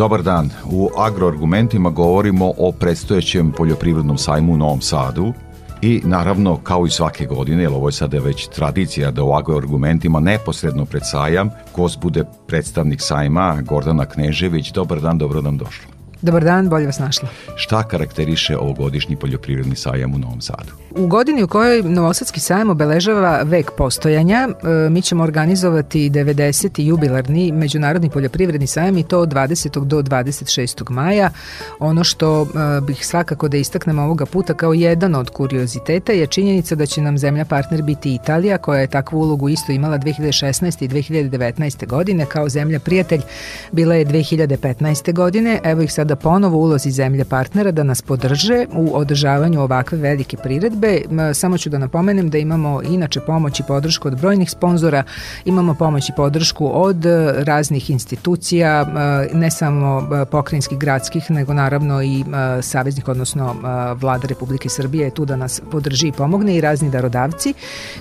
Dobar dan. U agroargumentima govorimo o predstojećem poljoprivrednom sajmu u Novom Sadu i naravno kao i svake godine, jer ovo je sada već tradicija da u agroargumentima neposredno pred sajam gost bude predstavnik sajma Gordana Knežević. Dobar dan, dobro nam došlo. Dobar dan, bolje vas našla. Šta karakteriše ovogodišnji poljoprivredni sajam u Novom Sadu? U godini u kojoj Novosadski sajam obeležava vek postojanja, e, mi ćemo organizovati 90. jubilarni Međunarodni poljoprivredni sajam i to od 20. do 26. maja. Ono što e, bih svakako da istaknem ovoga puta kao jedan od kurioziteta je činjenica da će nam zemlja partner biti Italija koja je takvu ulogu isto imala 2016. i 2019. godine kao zemlja prijatelj bila je 2015. godine. Evo ih sad sada ponovo ulozi zemlje partnera da nas podrže u održavanju ovakve velike priredbe. Samo ću da napomenem da imamo inače pomoć i podršku od brojnih sponzora, imamo pomoć i podršku od e, raznih institucija, e, ne samo e, pokrajinskih, gradskih, nego naravno i saveznih, odnosno vlada Republike Srbije je tu da nas podrži i pomogne i razni darodavci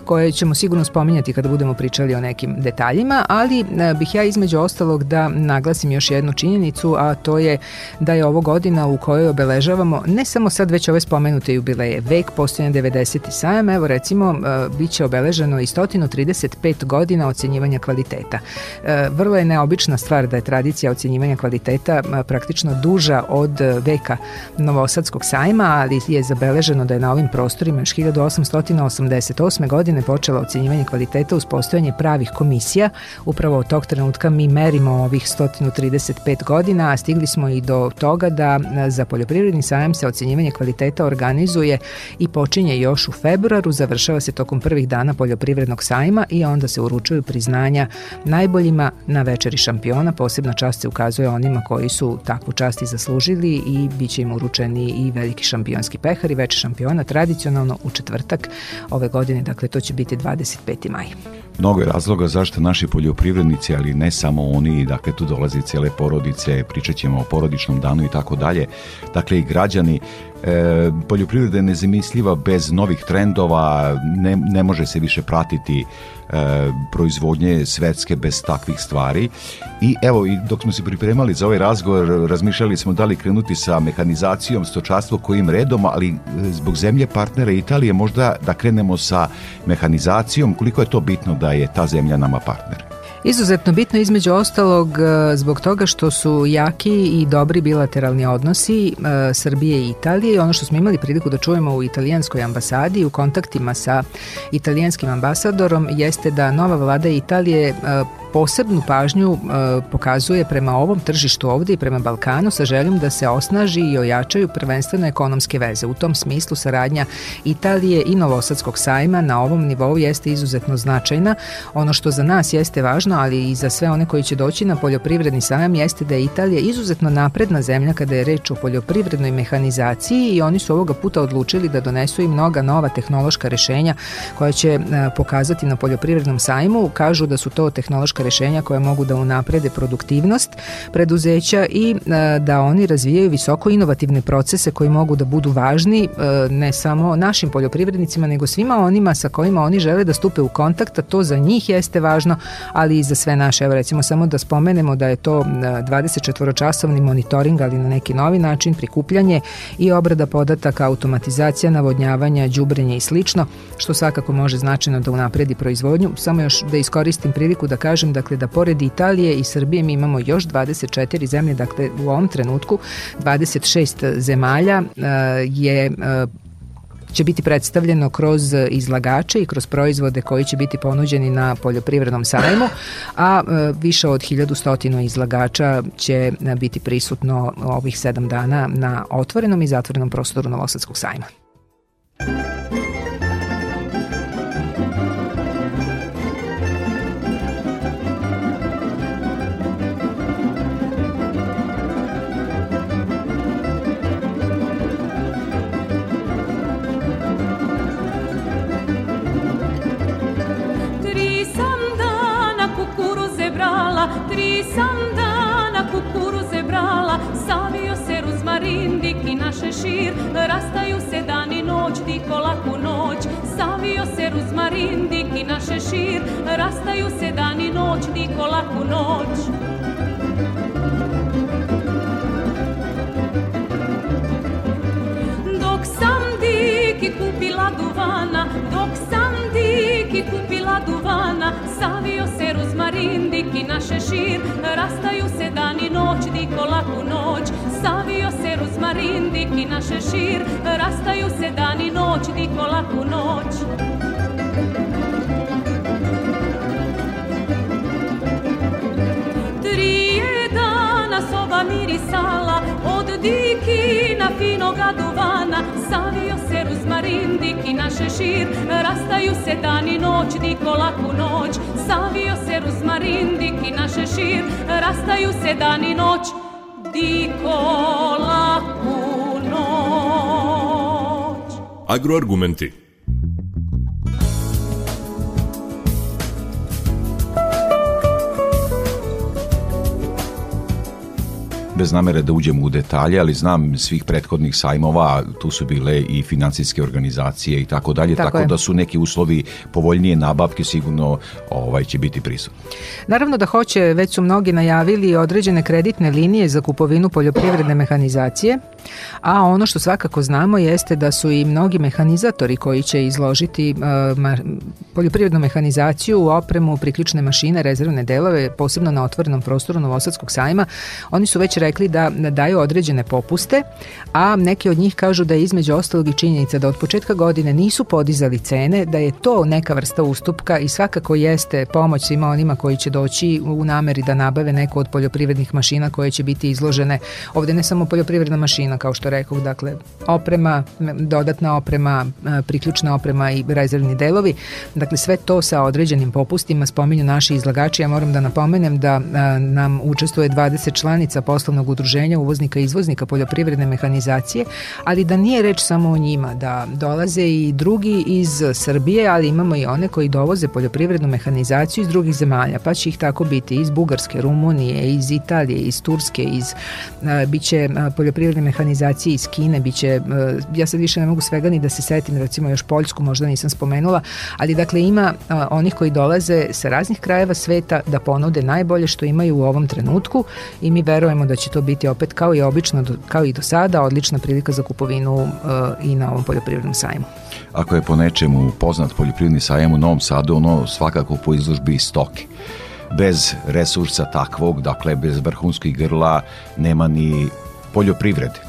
koje ćemo sigurno spominjati kada budemo pričali o nekim detaljima, ali bih ja između ostalog da naglasim još jednu činjenicu, a to je da je ovo godina u kojoj obeležavamo ne samo sad već ove spomenute jubileje, vek postojanja 97, evo recimo e, bit će obeleženo i 135 godina ocenjivanja kvaliteta. E, vrlo je neobična stvar da je tradicija ocenjivanja kvaliteta praktično duža od e, veka Novosadskog sajma, ali je zabeleženo da je na ovim prostorima još 1888. godine počela ocenjivanje kvaliteta uz postojanje pravih komisija. Upravo od tog trenutka mi merimo ovih 135 godina, a stigli smo i do od toga da e, za poljoprivredni sajam se ocenjivanje kvaliteta organizuje i počinje još u februaru, završava se tokom prvih dana poljoprivrednog sajma i onda se uručuju priznanja najboljima na večeri šampiona, posebna čast se ukazuje onima koji su takvu čast i zaslužili i bit će im uručeni i veliki šampionski pehar i večer šampiona tradicionalno u četvrtak ove godine, dakle to će biti 25. maja mnogo je razloga zašto naši poljoprivrednici, ali ne samo oni, dakle tu dolaze cijele porodice, pričat ćemo o porodičnom danu i tako dalje, dakle i građani E, poljoprivreda je nezamisliva bez novih trendova, ne, ne može se više pratiti e, proizvodnje svetske bez takvih stvari. I evo, i dok smo se pripremali za ovaj razgovor, razmišljali smo da li krenuti sa mehanizacijom, stočarstvo kojim redom, ali e, zbog zemlje partnera Italije možda da krenemo sa mehanizacijom, koliko je to bitno da je ta zemlja nama partner? Izuzetno bitno između ostalog e, zbog toga što su jaki i dobri bilateralni odnosi e, Srbije i Italije. Ono što smo imali priliku da čujemo u italijanskoj ambasadi u kontaktima sa italijanskim ambasadorom jeste da nova vlada Italije e, posebnu pažnju e, pokazuje prema ovom tržištu ovde i prema Balkanu sa željom da se osnaži i ojačaju prvenstveno ekonomske veze. U tom smislu saradnja Italije i Novosadskog sajma na ovom nivou jeste izuzetno značajna. Ono što za nas jeste važno važno, ali i za sve one koji će doći na poljoprivredni sajam jeste da je Italija izuzetno napredna zemlja kada je reč o poljoprivrednoj mehanizaciji i oni su ovoga puta odlučili da donesu i mnoga nova tehnološka rešenja koja će e, pokazati na poljoprivrednom sajmu. Kažu da su to tehnološka rešenja koja mogu da unaprede produktivnost preduzeća i e, da oni razvijaju visoko inovativne procese koji mogu da budu važni e, ne samo našim poljoprivrednicima nego svima onima sa kojima oni žele da stupe u kontakt, a to za njih jeste važno, ali i za sve naše. Evo recimo samo da spomenemo da je to 24-časovni monitoring, ali na neki novi način, prikupljanje i obrada podataka, automatizacija, navodnjavanja, đubrenje i slično, što svakako može značajno da unapredi proizvodnju. Samo još da iskoristim priliku da kažem dakle, da pored Italije i Srbije mi imamo još 24 zemlje, dakle u ovom trenutku 26 zemalja e, je e, će biti predstavljeno kroz izlagače i kroz proizvode koji će biti ponuđeni na poljoprivrednom sajmu, a e, više od 1100 izlagača će e, biti prisutno ovih sedam dana na otvorenom i zatvorenom prostoru Novosadskog sajma. po laku noć Savio se ruzmarin, dik i naše šir Rastaju se dan i noć, diko laku noć Dok sam diki kupila duvana pila duvana, savio se rozmarin, diki naše šir, rastaju se dan i noć, diko laku noć, savio se rozmarin, diki naše šir, rastaju se dan i noć, diko laku noć. moja soba mirisala od dikina finoga duvana Savio se ruzmarin, naše šir Rastaju se dan i noć, diko laku noć Savio se ruzmarin, naše šir Rastaju se dan i noć, diko laku noć Agroargumenti bez namere da uđemo u detalje, ali znam svih prethodnih sajmova, tu su bile i financijske organizacije i tako dalje, tako je. da su neki uslovi povoljnije nabavke sigurno ovaj će biti prisut. Naravno da hoće, već su mnogi najavili određene kreditne linije za kupovinu poljoprivredne mehanizacije, a ono što svakako znamo jeste da su i mnogi mehanizatori koji će izložiti eh, poljoprivrednu mehanizaciju, opremu, priključne mašine, rezervne delove, posebno na otvorenom prostoru Novosadskog sajma, oni su već rekli da daju određene popuste, a neki od njih kažu da je između ostalog i činjenica da od početka godine nisu podizali cene, da je to neka vrsta ustupka i svakako jeste pomoć svima onima koji će doći u nameri da nabave neku od poljoprivrednih mašina koje će biti izložene. Ovde ne samo poljoprivredna mašina, kao što rekao, dakle oprema, dodatna oprema, priključna oprema i rezervni delovi. Dakle, sve to sa određenim popustima spominju naši izlagači. Ja moram da napomenem da nam učestvuje 20 članica poslovnog međunarodnog udruženja uvoznika i izvoznika poljoprivredne mehanizacije, ali da nije reč samo o njima, da dolaze i drugi iz Srbije, ali imamo i one koji dovoze poljoprivrednu mehanizaciju iz drugih zemalja, pa će ih tako biti iz Bugarske, Rumunije, iz Italije, iz Turske, iz e, biće e, poljoprivredne mehanizacije iz Kine, biće e, ja sad više ne mogu svega ni da se setim, recimo još Poljsku možda nisam spomenula, ali dakle ima onih koji dolaze sa raznih krajeva sveta da ponude najbolje što imaju u ovom trenutku i mi verujemo da će to biti opet kao i obično, kao i do sada, odlična prilika za kupovinu uh, i na ovom poljoprivrednom sajmu. Ako je po nečemu poznat poljoprivredni sajam u Novom Sadu, ono svakako po izložbi stoke bez resursa takvog, dakle bez vrhunskih grla nema ni poljoprivrede.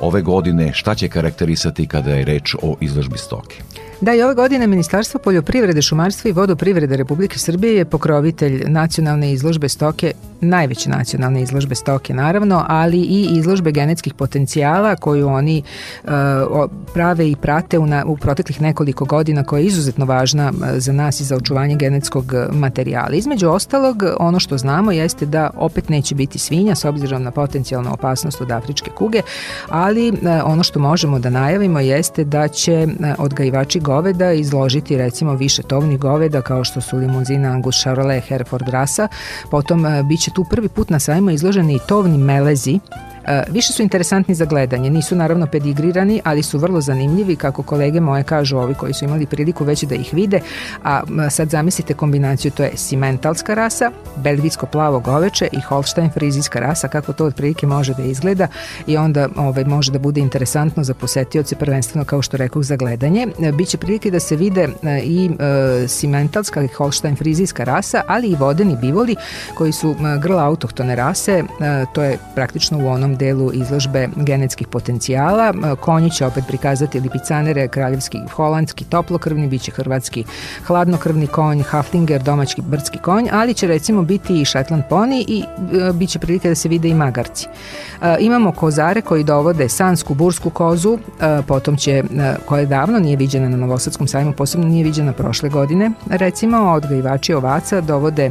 Ove godine šta će karakterisati kada je reč o izložbi stoke? Da, i ove godine Ministarstvo poljoprivrede, šumarstva i vodoprivrede Republike Srbije je pokrovitelj nacionalne izložbe stoke, najveće nacionalne izložbe stoke naravno, ali i izložbe genetskih potencijala koju oni uh, prave i prate u, na, u proteklih nekoliko godina koja je izuzetno važna e, za nas i za očuvanje genetskog e, materijala. Između ostalog, ono što znamo jeste da opet neće biti svinja s obzirom na potencijalnu opasnost od afričke kuge, ali uh, ono što možemo da najavimo jeste da će uh, odgajivači goveda izložiti recimo više tovnih goveda kao što su limuzina Angus Chevrolet Hereford rasa. Potom e, biće tu prvi put na sajmu izloženi i tovni melezi E, više su interesantni za gledanje, nisu naravno pedigrirani, ali su vrlo zanimljivi, kako kolege moje kažu, ovi koji su imali priliku već da ih vide, a sad zamislite kombinaciju, to je simentalska rasa, belgijsko plavo goveče i holstein frizijska rasa, kako to otprilike može da izgleda i onda ovaj, može da bude interesantno za posetioce, prvenstveno kao što rekao za gledanje. E, biće prilike da se vide e, i e, simentalska i holstein frizijska rasa, ali i vodeni bivoli koji su grla autohtone rase, e, to je praktično u onom prvom delu izložbe genetskih potencijala. E, Konji će opet prikazati lipicanere, kraljevski holandski toplokrvni, biće hrvatski hladnokrvni konj, haflinger, domaćki brdski konj, ali će recimo biti i Shetland pony i e, biće prilike da se vide i magarci. E, imamo kozare koji dovode sansku bursku kozu, e, potom će, e, koja je davno nije viđena na Novosadskom sajmu, posebno nije viđena prošle godine, recimo odgajivači ovaca dovode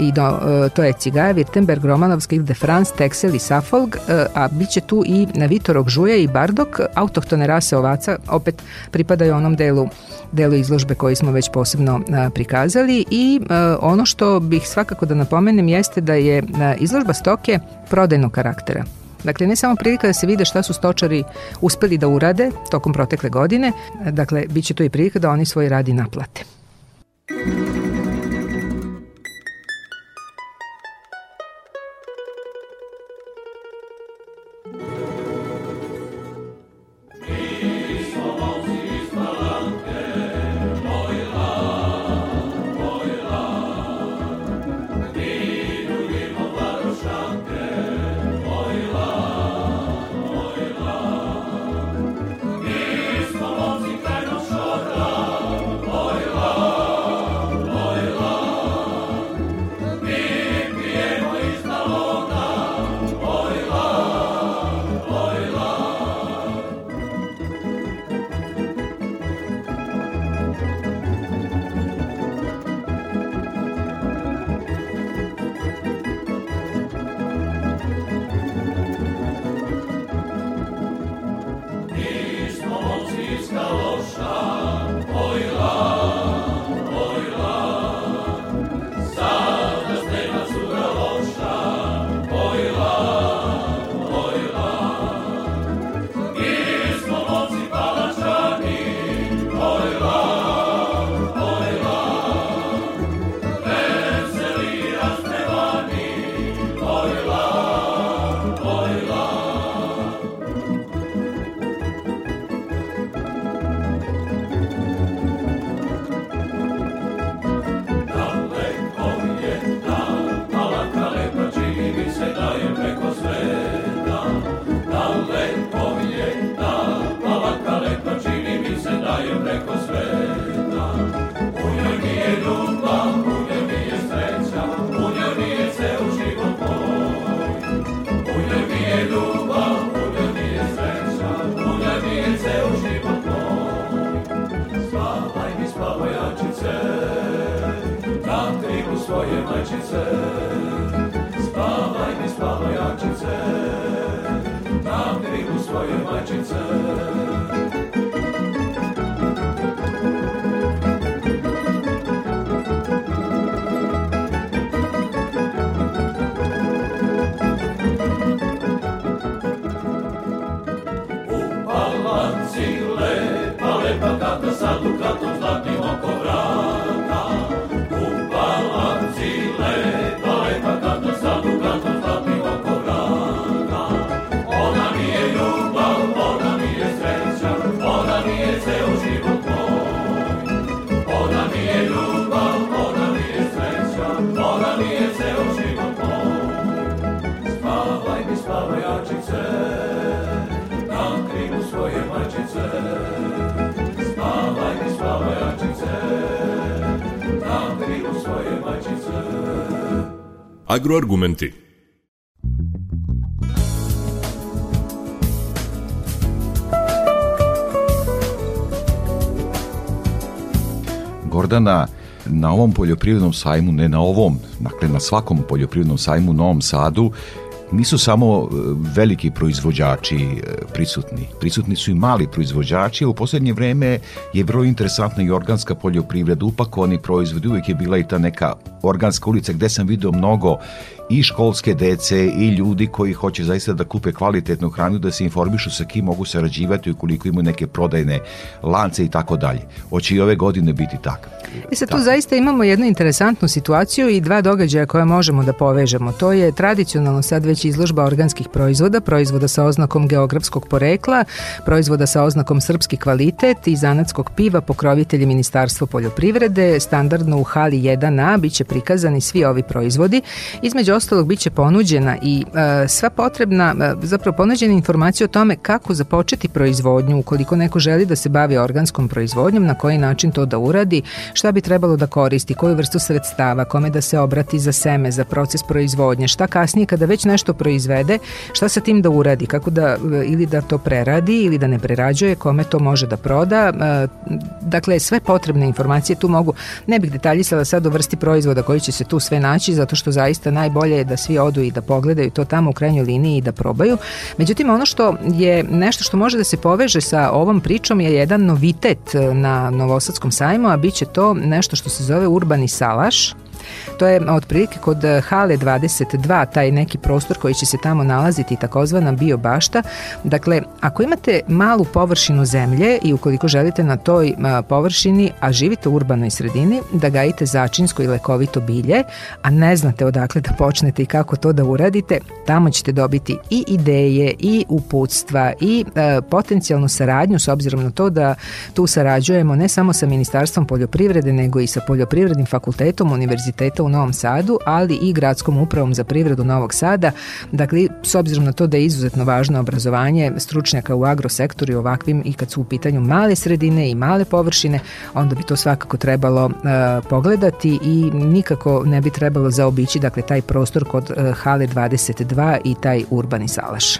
i do, e, to je Cigaja, Virtenberg, Romanovska, de France, Texel i Suffolk, e, a bit će tu i Vitorog žuja i Bardok, autohtone rase ovaca, opet pripadaju onom delu, delu izložbe koji smo već posebno prikazali i ono što bih svakako da napomenem jeste da je izložba stoke prodajnog karaktera. Dakle, ne samo prilika da se vide šta su stočari uspeli da urade tokom protekle godine, dakle, bit će tu i prilika da oni svoj radi naplate. Thank moje majčice, spavaj mi spavajačice, na miru svoje majčice. Agroargumenti. Gordana, na ovom poljoprivrednom sajmu, ne na ovom, dakle na svakom poljoprivrednom sajmu u Novom Sadu, nisu samo e, veliki proizvođači e, prisutni, prisutni su i mali proizvođači, u poslednje vreme je vrlo interesantna i organska poljoprivreda, upakovani proizvodi, uvijek je bila i ta neka organska ulica gde sam video mnogo i školske dece i ljudi koji hoće zaista da kupe kvalitetnu hranu, da se informišu sa kim mogu sarađivati ukoliko imaju neke prodajne lance i tako dalje. Hoće i ove godine biti tako. E sad tu zaista imamo jednu interesantnu situaciju i dva događaja koja možemo da povežemo. To je tradicionalno sad već izložba organskih proizvoda, proizvoda sa oznakom geografskog porekla, proizvoda sa oznakom srpski kvalitet i zanatskog piva pokrovitelji Ministarstvo poljoprivrede. Standardno u hali 1a biće prikazani svi ovi proizvodi. Između ostalog biće ponuđena i e, sva potrebna, e, zapravo ponuđena informacija o tome kako započeti proizvodnju ukoliko neko želi da se bavi organskom proizvodnjom, na koji način to da uradi, šta bi trebalo da koristi, koju vrstu sredstava, kome da se obrati za seme, za proces proizvodnje, šta kasnije kada već nešto proizvede, šta sa tim da uradi, kako da e, ili da to preradi ili da ne prerađuje, kome to može da proda. E, dakle, sve potrebne informacije tu mogu, ne bih detaljisala sad o vrsti proizvoda koji će se tu sve naći, zato što zaista najbolje bolje je da svi odu i da pogledaju to tamo u krajnjoj liniji i da probaju. Međutim, ono što je nešto što može da se poveže sa ovom pričom je jedan novitet eh, na Novosadskom sajmu, a bit će to nešto što se zove urbani salaš, To je otprilike kod eh, hale 22, taj neki prostor koji će se tamo nalaziti, takozvana biobašta. Dakle, ako imate malu površinu zemlje i ukoliko želite na toj eh, površini, a živite u urbanoj sredini, da gajite začinsko i lekovito bilje, a ne znate odakle da počnete i kako to da uradite, tamo ćete dobiti i ideje i uputstva i e, potencijalnu saradnju s obzirom na to da tu sarađujemo ne samo sa Ministarstvom poljoprivrede nego i sa Poljoprivrednim fakultetom Univerziteta univerziteta u Novom Sadu, ali i gradskom upravom za privredu Novog Sada. Dakle, s obzirom na to da je izuzetno važno obrazovanje stručnjaka u agrosektoru i ovakvim i kad su u pitanju male sredine i male površine, onda bi to svakako trebalo e, pogledati i nikako ne bi trebalo zaobići dakle taj prostor kod e, hale 22 i taj urbani salaš.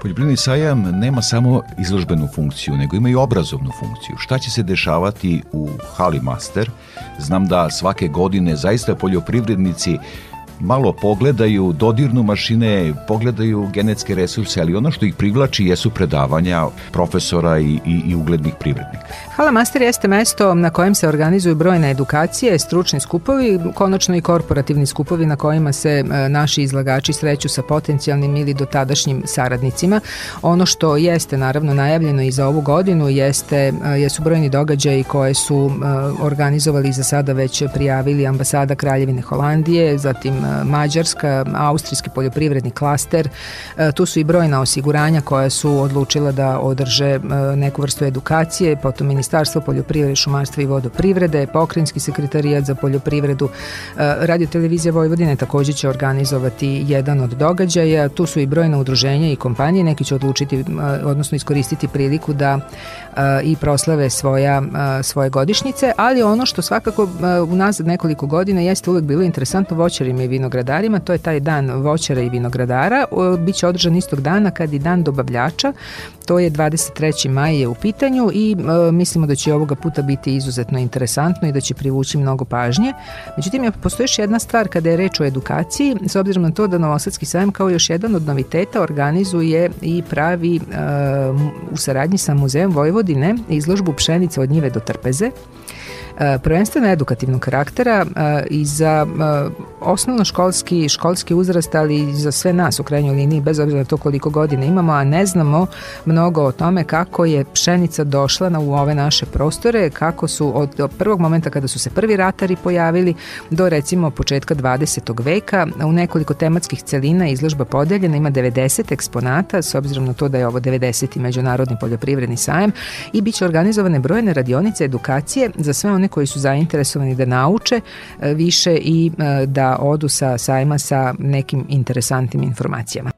Poljoprivredni sajam nema samo izložbenu funkciju, nego ima i obrazovnu funkciju. Šta će se dešavati u Hali Master? Znam da svake godine zaista poljoprivrednici malo pogledaju, dodirnu mašine, pogledaju genetske resurse, ali ono što ih privlači jesu predavanja profesora i, i, i uglednih privrednika. Hala Master jeste mesto na kojem se organizuju brojne edukacije, stručni skupovi, konačno i korporativni skupovi na kojima se e, naši izlagači sreću sa potencijalnim ili dotadašnjim saradnicima. Ono što jeste naravno najavljeno i za ovu godinu jeste, e, jesu brojni događaji koje su e, organizovali za sada već prijavili ambasada Kraljevine Holandije, zatim Mađarska, austrijski poljoprivredni klaster. E, tu su i brojna osiguranja koja su odlučila da održe e, neku vrstu edukacije, potom Ministarstvo poljoprivrede, šumarstva i vodoprivrede, pokrinjski sekretarijat za poljoprivredu. E, Radio televizija Vojvodine takođe će organizovati jedan od događaja. Tu su i brojna udruženja i kompanije, neki će odlučiti, odnosno iskoristiti priliku da i proslave svoja, svoje godišnjice, ali ono što svakako u unazad nekoliko godina jeste uvek bilo interesantno, voćari mi vinogradarima, to je taj dan voćara i vinogradara, biće održan istog dana kad i dan dobavljača, to je 23. maj je u pitanju i e, mislimo da će ovoga puta biti izuzetno interesantno i da će privući mnogo pažnje. Međutim, postoji još jedna stvar kada je reč o edukaciji, s obzirom na to da Novosadski sajam kao još jedan od noviteta organizuje i pravi e, u saradnji sa Muzejem Vojvodine izložbu pšenice od njive do trpeze. E, prvenstveno edukativnog karaktera e, i za e, osnovno školski, školski uzrast, ali i za sve nas u krajnjoj liniji, bez obzira na to koliko godina imamo, a ne znamo mnogo o tome kako je pšenica došla na u ove naše prostore, kako su od prvog momenta kada su se prvi ratari pojavili do recimo početka 20. veka u nekoliko tematskih celina izložba podeljena ima 90 eksponata s obzirom na to da je ovo 90. međunarodni poljoprivredni sajem i bit će organizovane brojne radionice edukacije za sve one one koji su zainteresovani da nauče e, više i e, da odu sa sajma sa nekim interesantnim informacijama.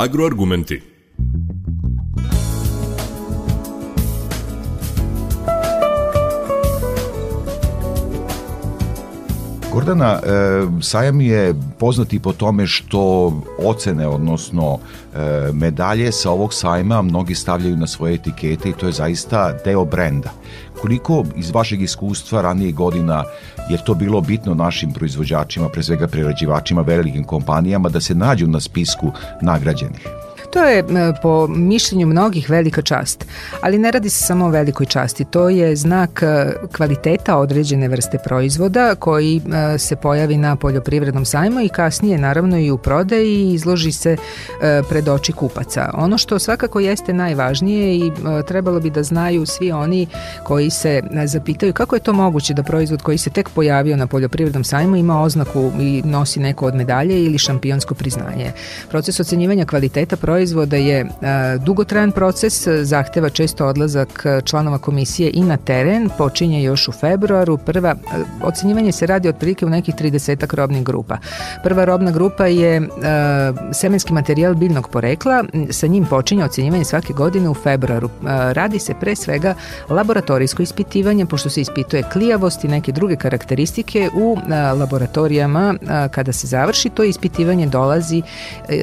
Agroargumenti. Gordana, e, sajam je poznati po tome što ocene, odnosno e, medalje sa ovog sajma mnogi stavljaju na svoje etikete i to je zaista deo brenda. Koliko iz vašeg iskustva ranije godina je to bilo bitno našim proizvođačima, pre svega prerađivačima, velikim kompanijama, da se nađu na spisku nagrađenih? To je po mišljenju mnogih velika čast, ali ne radi se samo o velikoj časti, to je znak e, kvaliteta određene vrste proizvoda koji e, se pojavi na poljoprivrednom sajmu i kasnije naravno i u prodaji i izloži se e, pred oči kupaca. Ono što svakako jeste najvažnije i trebalo bi da znaju svi oni koji se zapitaju kako je to moguće da proizvod koji se tek pojavio na poljoprivrednom sajmu ima oznaku i nosi neko od medalje ili šampionsko priznanje. Proces ocenjivanja kvaliteta proizvoda proizvoda je e, dugotrajan proces, zahteva često odlazak e, članova komisije i na teren, počinje još u februaru. Prva, e, ocenjivanje se radi otprilike u nekih 30 robnih grupa. Prva robna grupa je semenski materijal biljnog porekla, sa njim počinje ocenjivanje svake godine u februaru. Radi se pre svega laboratorijsko ispitivanje, pošto se ispituje klijavost i neke druge karakteristike u laboratorijama kada se završi to ispitivanje dolazi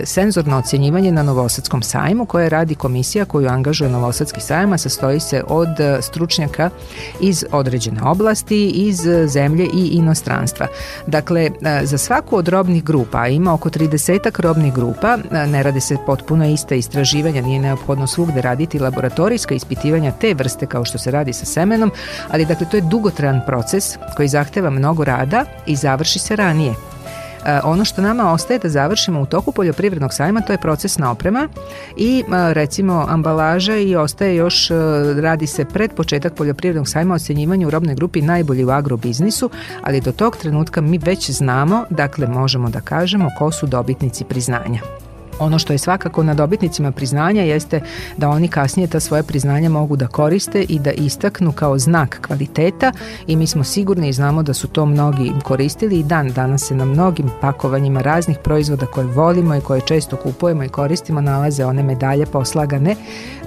senzorno ocenjivanje na novo Novosadskom sajmu koje radi komisija koju angažuje Novosadski sajam, sastoji se od e, stručnjaka iz određene oblasti, iz e, zemlje i inostranstva. Dakle, e, za svaku od robnih grupa, ima oko 30 robnih grupa, ne radi se potpuno ista istraživanja, nije neophodno svugde raditi laboratorijska ispitivanja te vrste kao što se radi sa semenom, ali dakle to je dugotrajan proces koji zahteva mnogo rada i završi se ranije. E, ono što nama ostaje da završimo u toku poljoprivrednog sajma to je procesna oprema i e, recimo ambalaža i ostaje još e, radi se pred početak poljoprivrednog sajma ocenjivanje u robnoj grupi najbolji u agrobiznisu, ali do tog trenutka mi već znamo, dakle možemo da kažemo ko su dobitnici priznanja. Ono što je svakako na dobitnicima priznanja jeste da oni kasnije ta svoje priznanja mogu da koriste i da istaknu kao znak kvaliteta i mi smo sigurni i znamo da su to mnogi koristili i dan danas se na mnogim pakovanjima raznih proizvoda koje volimo i koje često kupujemo i koristimo nalaze one medalje poslagane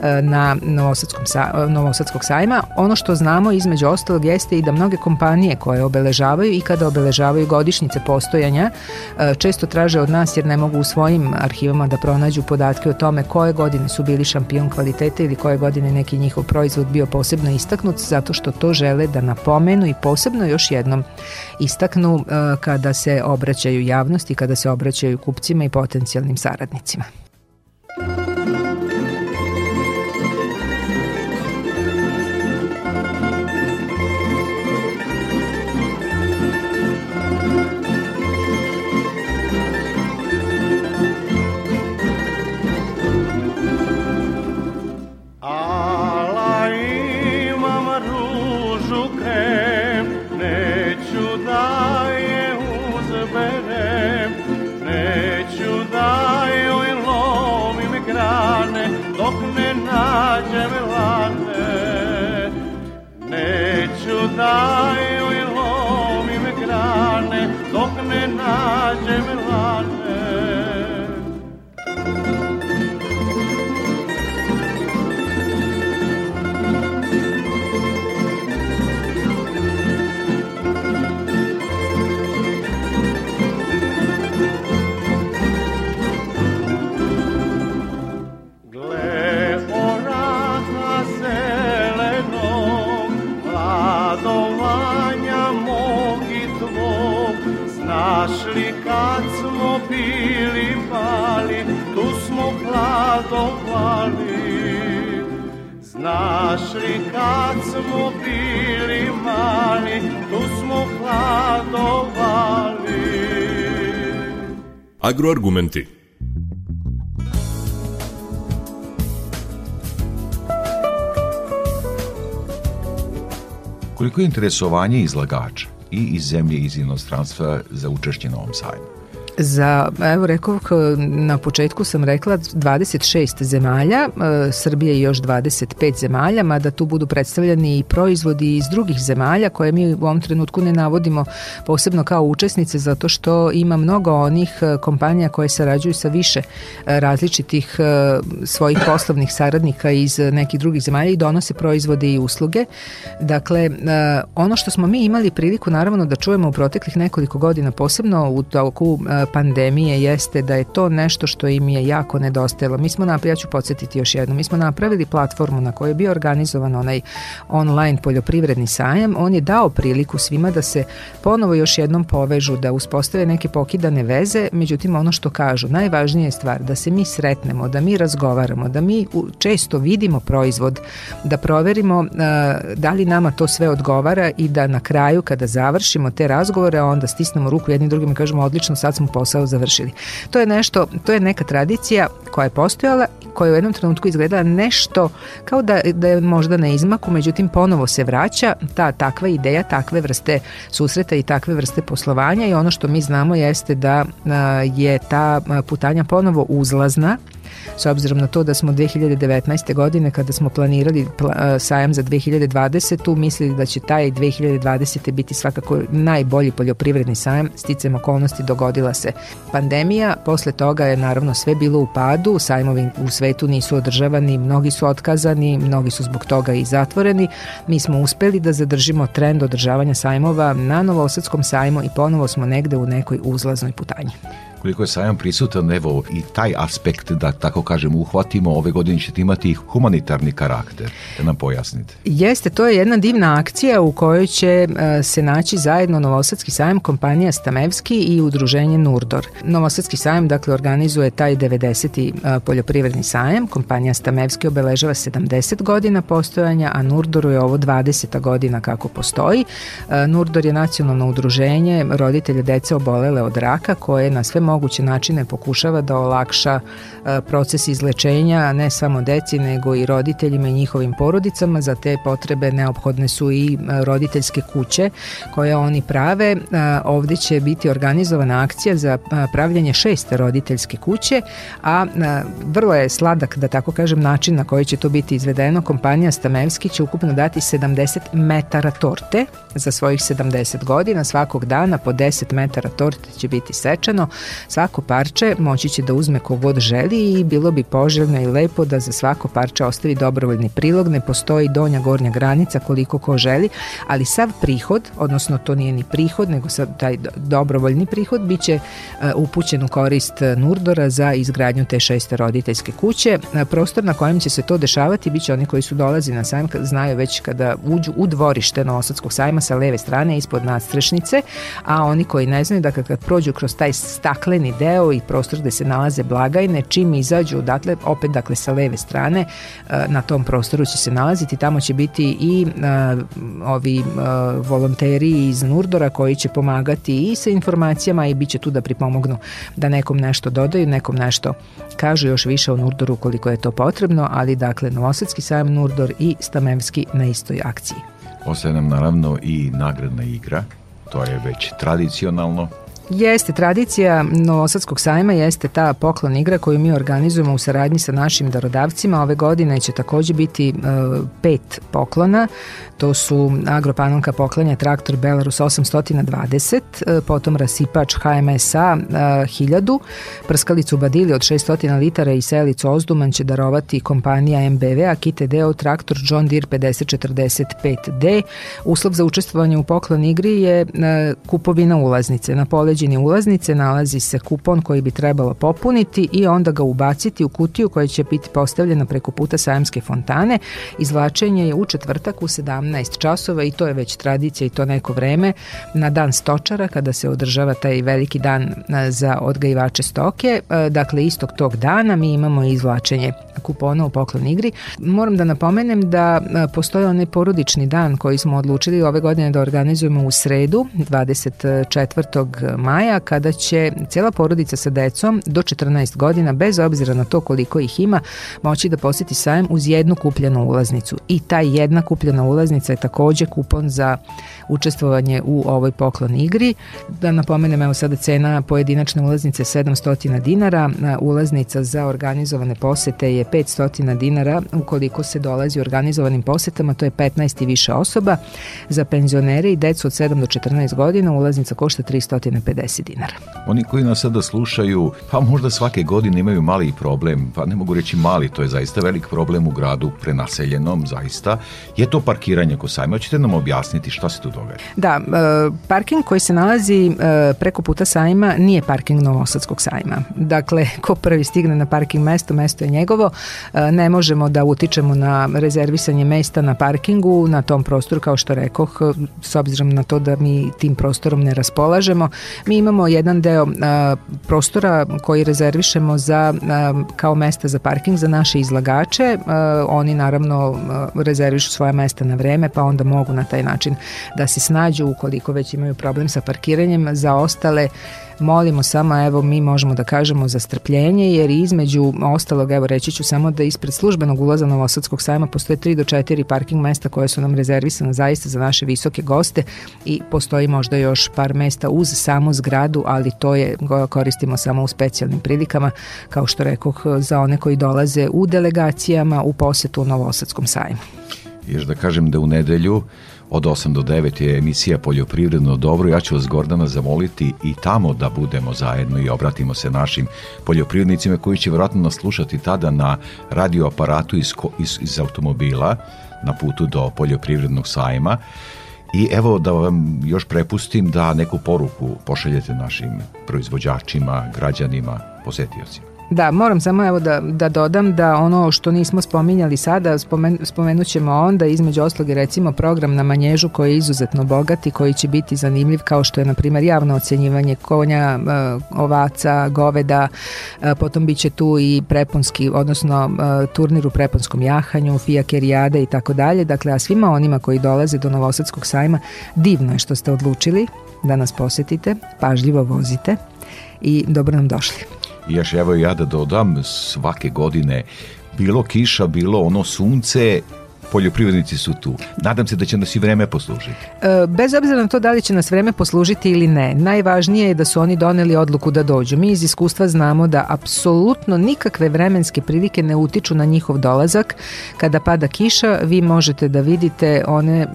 e, na Novosadskom, Novosadskog sajma. Ono što znamo između ostalog jeste i da mnoge kompanije koje obeležavaju i kada obeležavaju godišnjice postojanja e, često traže od nas jer ne mogu u svojim arhivama bankama da pronađu podatke o tome koje godine su bili šampion kvalitete ili koje godine neki njihov proizvod bio posebno istaknut zato što to žele da napomenu i posebno još jednom istaknu e, kada se obraćaju javnosti, kada se obraćaju kupcima i potencijalnim saradnicima. nađem lane Neću da joj lomim grane Dok ne nađem lane našli kad smo bili mali, tu smo hladovali. Agroargumenti Koliko je interesovanje izlagača i iz zemlje i iz inostranstva za učešće na ovom sajmu? za, evo rekao, na početku sam rekla 26 zemalja, e, Srbije i još 25 zemalja, mada tu budu predstavljeni i proizvodi iz drugih zemalja koje mi u ovom trenutku ne navodimo posebno kao učesnice zato što ima mnogo onih e, kompanija koje sarađuju sa više e, različitih svojih poslovnih saradnika iz nekih drugih zemalja i donose proizvode i usluge. Dakle, ono što smo mi imali priliku naravno da čujemo u proteklih nekoliko godina, posebno u toku pandemije jeste da je to nešto što im je jako nedostajalo. Mi smo napravili, ja ću podsjetiti još jednom, mi smo napravili platformu na kojoj je bio organizovan onaj online poljoprivredni sajam. On je dao priliku svima da se ponovo još jednom povežu, da uspostave neke pokidane veze. Međutim, ono što kažu, najvažnija je stvar da se mi sretnemo, da mi razgovaramo, da mi često vidimo proizvod, da proverimo da li nama to sve odgovara i da na kraju kada završimo te razgovore onda stisnemo ruku jednim drugim i kažemo odlično, sad smo posao završili. To je nešto, to je neka tradicija koja je postojala i koja u jednom trenutku izgleda nešto kao da, da je možda na izmaku, međutim ponovo se vraća ta takva ideja, takve vrste susreta i takve vrste poslovanja i ono što mi znamo jeste da je ta putanja ponovo uzlazna S obzirom na to da smo 2019. godine kada smo planirali sajam za 2020. mislili da će taj 2020. biti svakako najbolji poljoprivredni sajam, sticam okolnosti dogodila se pandemija, posle toga je naravno sve bilo u padu, sajmovi u svetu nisu održavani, mnogi su otkazani, mnogi su zbog toga i zatvoreni. Mi smo uspeli da zadržimo trend održavanja sajmova na Novosadskom sajmu i ponovo smo negde u nekoj uzlaznoj putanji koliko je sajam prisutan, evo i taj aspekt da tako kažem, uhvatimo, ove godine ćete imati humanitarni karakter. Da nam pojasnite. Jeste, to je jedna divna akcija u kojoj će e, se naći zajedno Novosadski sajam, kompanija Stamevski i udruženje Nurdor. Novosadski sajam, dakle, organizuje taj 90. E, poljoprivredni sajam. Kompanija Stamevski obeležava 70 godina postojanja, a Nurdoru je ovo 20. godina kako postoji. E, Nurdor je nacionalno udruženje roditelja dece obolele od raka koje na sve moguće načine pokušava da olakša proces izlečenja, ne samo deci, nego i roditeljima i njihovim porodicama. Za te potrebe neophodne su i e, roditeljske kuće koje oni prave. E, ovde će biti organizovana akcija za e, pravljanje šeste roditeljske kuće, a vrlo je sladak, da tako kažem, način na koji će to biti izvedeno. Kompanija Stamevski će ukupno dati 70 metara torte za svojih 70 godina. Svakog dana po 10 metara torte će biti sečeno. Svako parče moći će da uzme kogod želi i ali bilo bi poželjno i lepo da za svako parče ostavi dobrovoljni prilog, ne postoji donja gornja granica koliko ko želi, ali sav prihod, odnosno to nije ni prihod, nego sad taj dobrovoljni prihod biće e, upućen u korist e, Nurdora za izgradnju te šeste roditeljske kuće. E, prostor na kojem će se to dešavati biće oni koji su dolazi na sajam, znaju već kada uđu u dvorište Novosadskog sajma sa leve strane ispod nadstrešnice, a oni koji ne znaju da dakle, kad, kad prođu kroz taj stakleni deo i prostor gde se nalaze blagajne, čim iz izađu odatle, opet dakle sa leve strane e, na tom prostoru će se nalaziti, tamo će biti i e, ovi e, volonteri iz Nurdora koji će pomagati i sa informacijama i bit će tu da pripomognu da nekom nešto dodaju, nekom nešto kažu još više o Nurdoru koliko je to potrebno, ali dakle Novosadski sajam Nurdor i Stamevski na istoj akciji. Ostaje nam naravno i nagradna igra, to je već tradicionalno Jeste, tradicija Novosadskog sajma jeste ta poklon igra koju mi organizujemo u saradnji sa našim darodavcima. Ove godine će takođe biti e, pet poklona. To su agropanonka poklanja traktor Belarus 820, e, potom rasipač HMSA e, 1000, prskalicu Badili od 600 litara i selicu Ozduman će darovati kompanija MBV, a Kite Deo traktor John Deere 5045D. Uslov za učestvovanje u poklon igri je e, kupovina ulaznice. Na poleđu oslobođene ulaznice nalazi se kupon koji bi trebalo popuniti i onda ga ubaciti u kutiju koja će biti postavljena preko puta Sajamske fontane. Izvlačenje je u četvrtak u 17 časova i to je već tradicija i to neko vreme na dan stočara kada se održava taj veliki dan e, za odgajivače stoke. E, dakle, istog tog dana mi imamo izvlačenje kupona u poklon igri. Moram da napomenem da e, postoje onaj porodični dan koji smo odlučili ove godine da organizujemo u sredu 24. maja maja kada će cela porodica sa decom do 14 godina bez obzira na to koliko ih ima moći da poseti sajam uz jednu kupljenu ulaznicu i ta jedna kupljena ulaznica je takođe kupon za učestvovanje u ovoj poklon igri. Da napomenem evo sada cena pojedinačne ulaznice 700 dinara, ulaznica za organizovane posete je 500 dinara ukoliko se dolazi organizovanim posetama, to je 15 i više osoba. Za penzionere i decu od 7 do 14 godina ulaznica košta 350 50 dinara. Oni koji nas sada slušaju, pa možda svake godine imaju mali problem, pa ne mogu reći mali, to je zaista velik problem u gradu prenaseljenom, zaista, je to parkiranje ko sajma. Hoćete nam objasniti šta se tu događa? Da, e, parking koji se nalazi e, preko puta sajma nije parking Novosadskog sajma. Dakle, ko prvi stigne na parking mesto, mesto je njegovo. E, ne možemo da utičemo na rezervisanje mesta na parkingu, na tom prostoru, kao što rekoh, s obzirom na to da mi tim prostorom ne raspolažemo, Mi imamo jedan deo a, prostora koji rezervišemo za a, kao mesta za parking za naše izlagače. A, oni naravno a, rezervišu svoja mesta na vreme, pa onda mogu na taj način da se snađu ukoliko već imaju problem sa parkiranjem. Za ostale molimo samo, evo, mi možemo da kažemo za strpljenje, jer između ostalog, evo, reći ću samo da ispred službenog ulaza Novosadskog sajma postoje 3 do 4 parking mesta koje su nam rezervisane zaista za naše visoke goste i postoji možda još par mesta uz samu zgradu, ali to je koristimo samo u specijalnim prilikama, kao što rekoh, za one koji dolaze u delegacijama u posetu u Novosadskom sajmu. Još da kažem da u nedelju od 8 do 9 je emisija Poljoprivredno dobro. Ja ću vas Gordana zamoliti i tamo da budemo zajedno i obratimo se našim poljoprivrednicima koji će vjerojatno nas slušati tada na radioaparatu iz, iz, iz automobila na putu do poljoprivrednog sajma. I evo da vam još prepustim da neku poruku pošaljete našim proizvođačima, građanima, posetiocima. Da, moram samo evo da, da dodam da ono što nismo spominjali sada, spomen, spomenut ćemo onda između osloge recimo program na Manježu koji je izuzetno bogat i koji će biti zanimljiv kao što je na primjer javno ocenjivanje konja, e, ovaca, goveda, e, potom bit će tu i prepunski, odnosno e, turnir u prepunskom jahanju, fija i tako dalje, dakle a svima onima koji dolaze do Novosadskog sajma divno je što ste odlučili da nas posetite, pažljivo vozite i dobro nam došli još evo ja da dodam, svake godine bilo kiša, bilo ono sunce, poljoprivrednici su tu. Nadam se da će nas i vreme poslužiti. E, bez obzira na to da li će nas vreme poslužiti ili ne, najvažnije je da su oni doneli odluku da dođu. Mi iz iskustva znamo da apsolutno nikakve vremenske prilike ne utiču na njihov dolazak. Kada pada kiša, vi možete da vidite one e,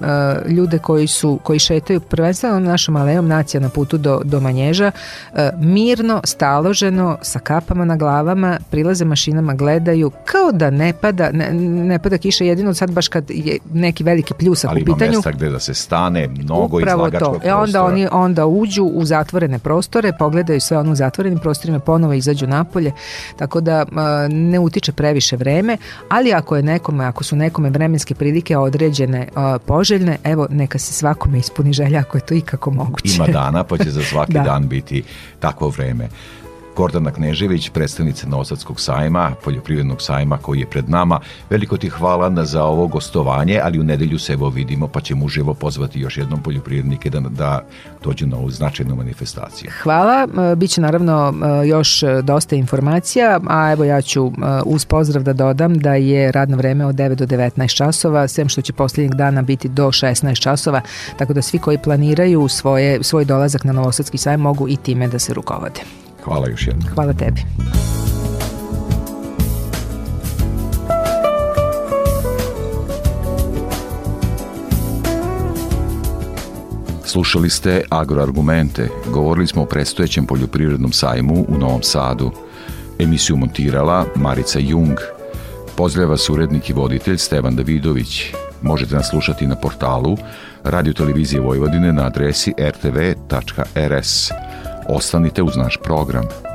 ljude koji su koji šetaju prvenstveno našom alejom nacija na putu do, do Manježa, e, mirno, staloženo, sa kapama na glavama, prilaze mašinama, gledaju, kao da ne pada, ne, ne pada kiša, jedino sad baš znaš kad je neki veliki pljusak ali u pitanju. Ali ima mesta gde da se stane, mnogo Upravo to. E onda oni onda uđu u zatvorene prostore, pogledaju sve ono u zatvorenim prostorima, ponovo izađu napolje, tako da ne utiče previše vreme, ali ako je nekome, ako su nekome vremenske prilike određene poželjne, evo neka se svakome ispuni želja ako je to ikako moguće. Ima dana pa će za svaki da. dan biti takvo vreme. Gordana Knežević, predstavnica Novosadskog sajma, poljoprivrednog sajma koji je pred nama. Veliko ti hvala na za ovo gostovanje, ali u nedelju se evo vidimo pa ćemo uživo pozvati još jednom poljoprivrednike da, da dođu na ovu značajnu manifestaciju. Hvala, e, biće naravno e, još e, dosta informacija, a evo ja ću uz pozdrav da dodam da je radno vreme od 9 do 19 časova, sem što će posljednjeg dana biti do 16 časova, tako da svi koji planiraju svoje, svoj dolazak na Novosadski sajam mogu i time da se rukovode. Hvala još jednom. Hvala tebi. Slušali ste Agroargumente. Govorili smo o predstojećem poljoprivrednom sajmu u Novom Sadu. Emisiju montirala Marica Jung. Pozdravlja vas urednik i voditelj Stevan Davidović. Možete nas slušati na portalu Radio Televizije Vojvodine na adresi rtv.rs. Ostanite uz naš program.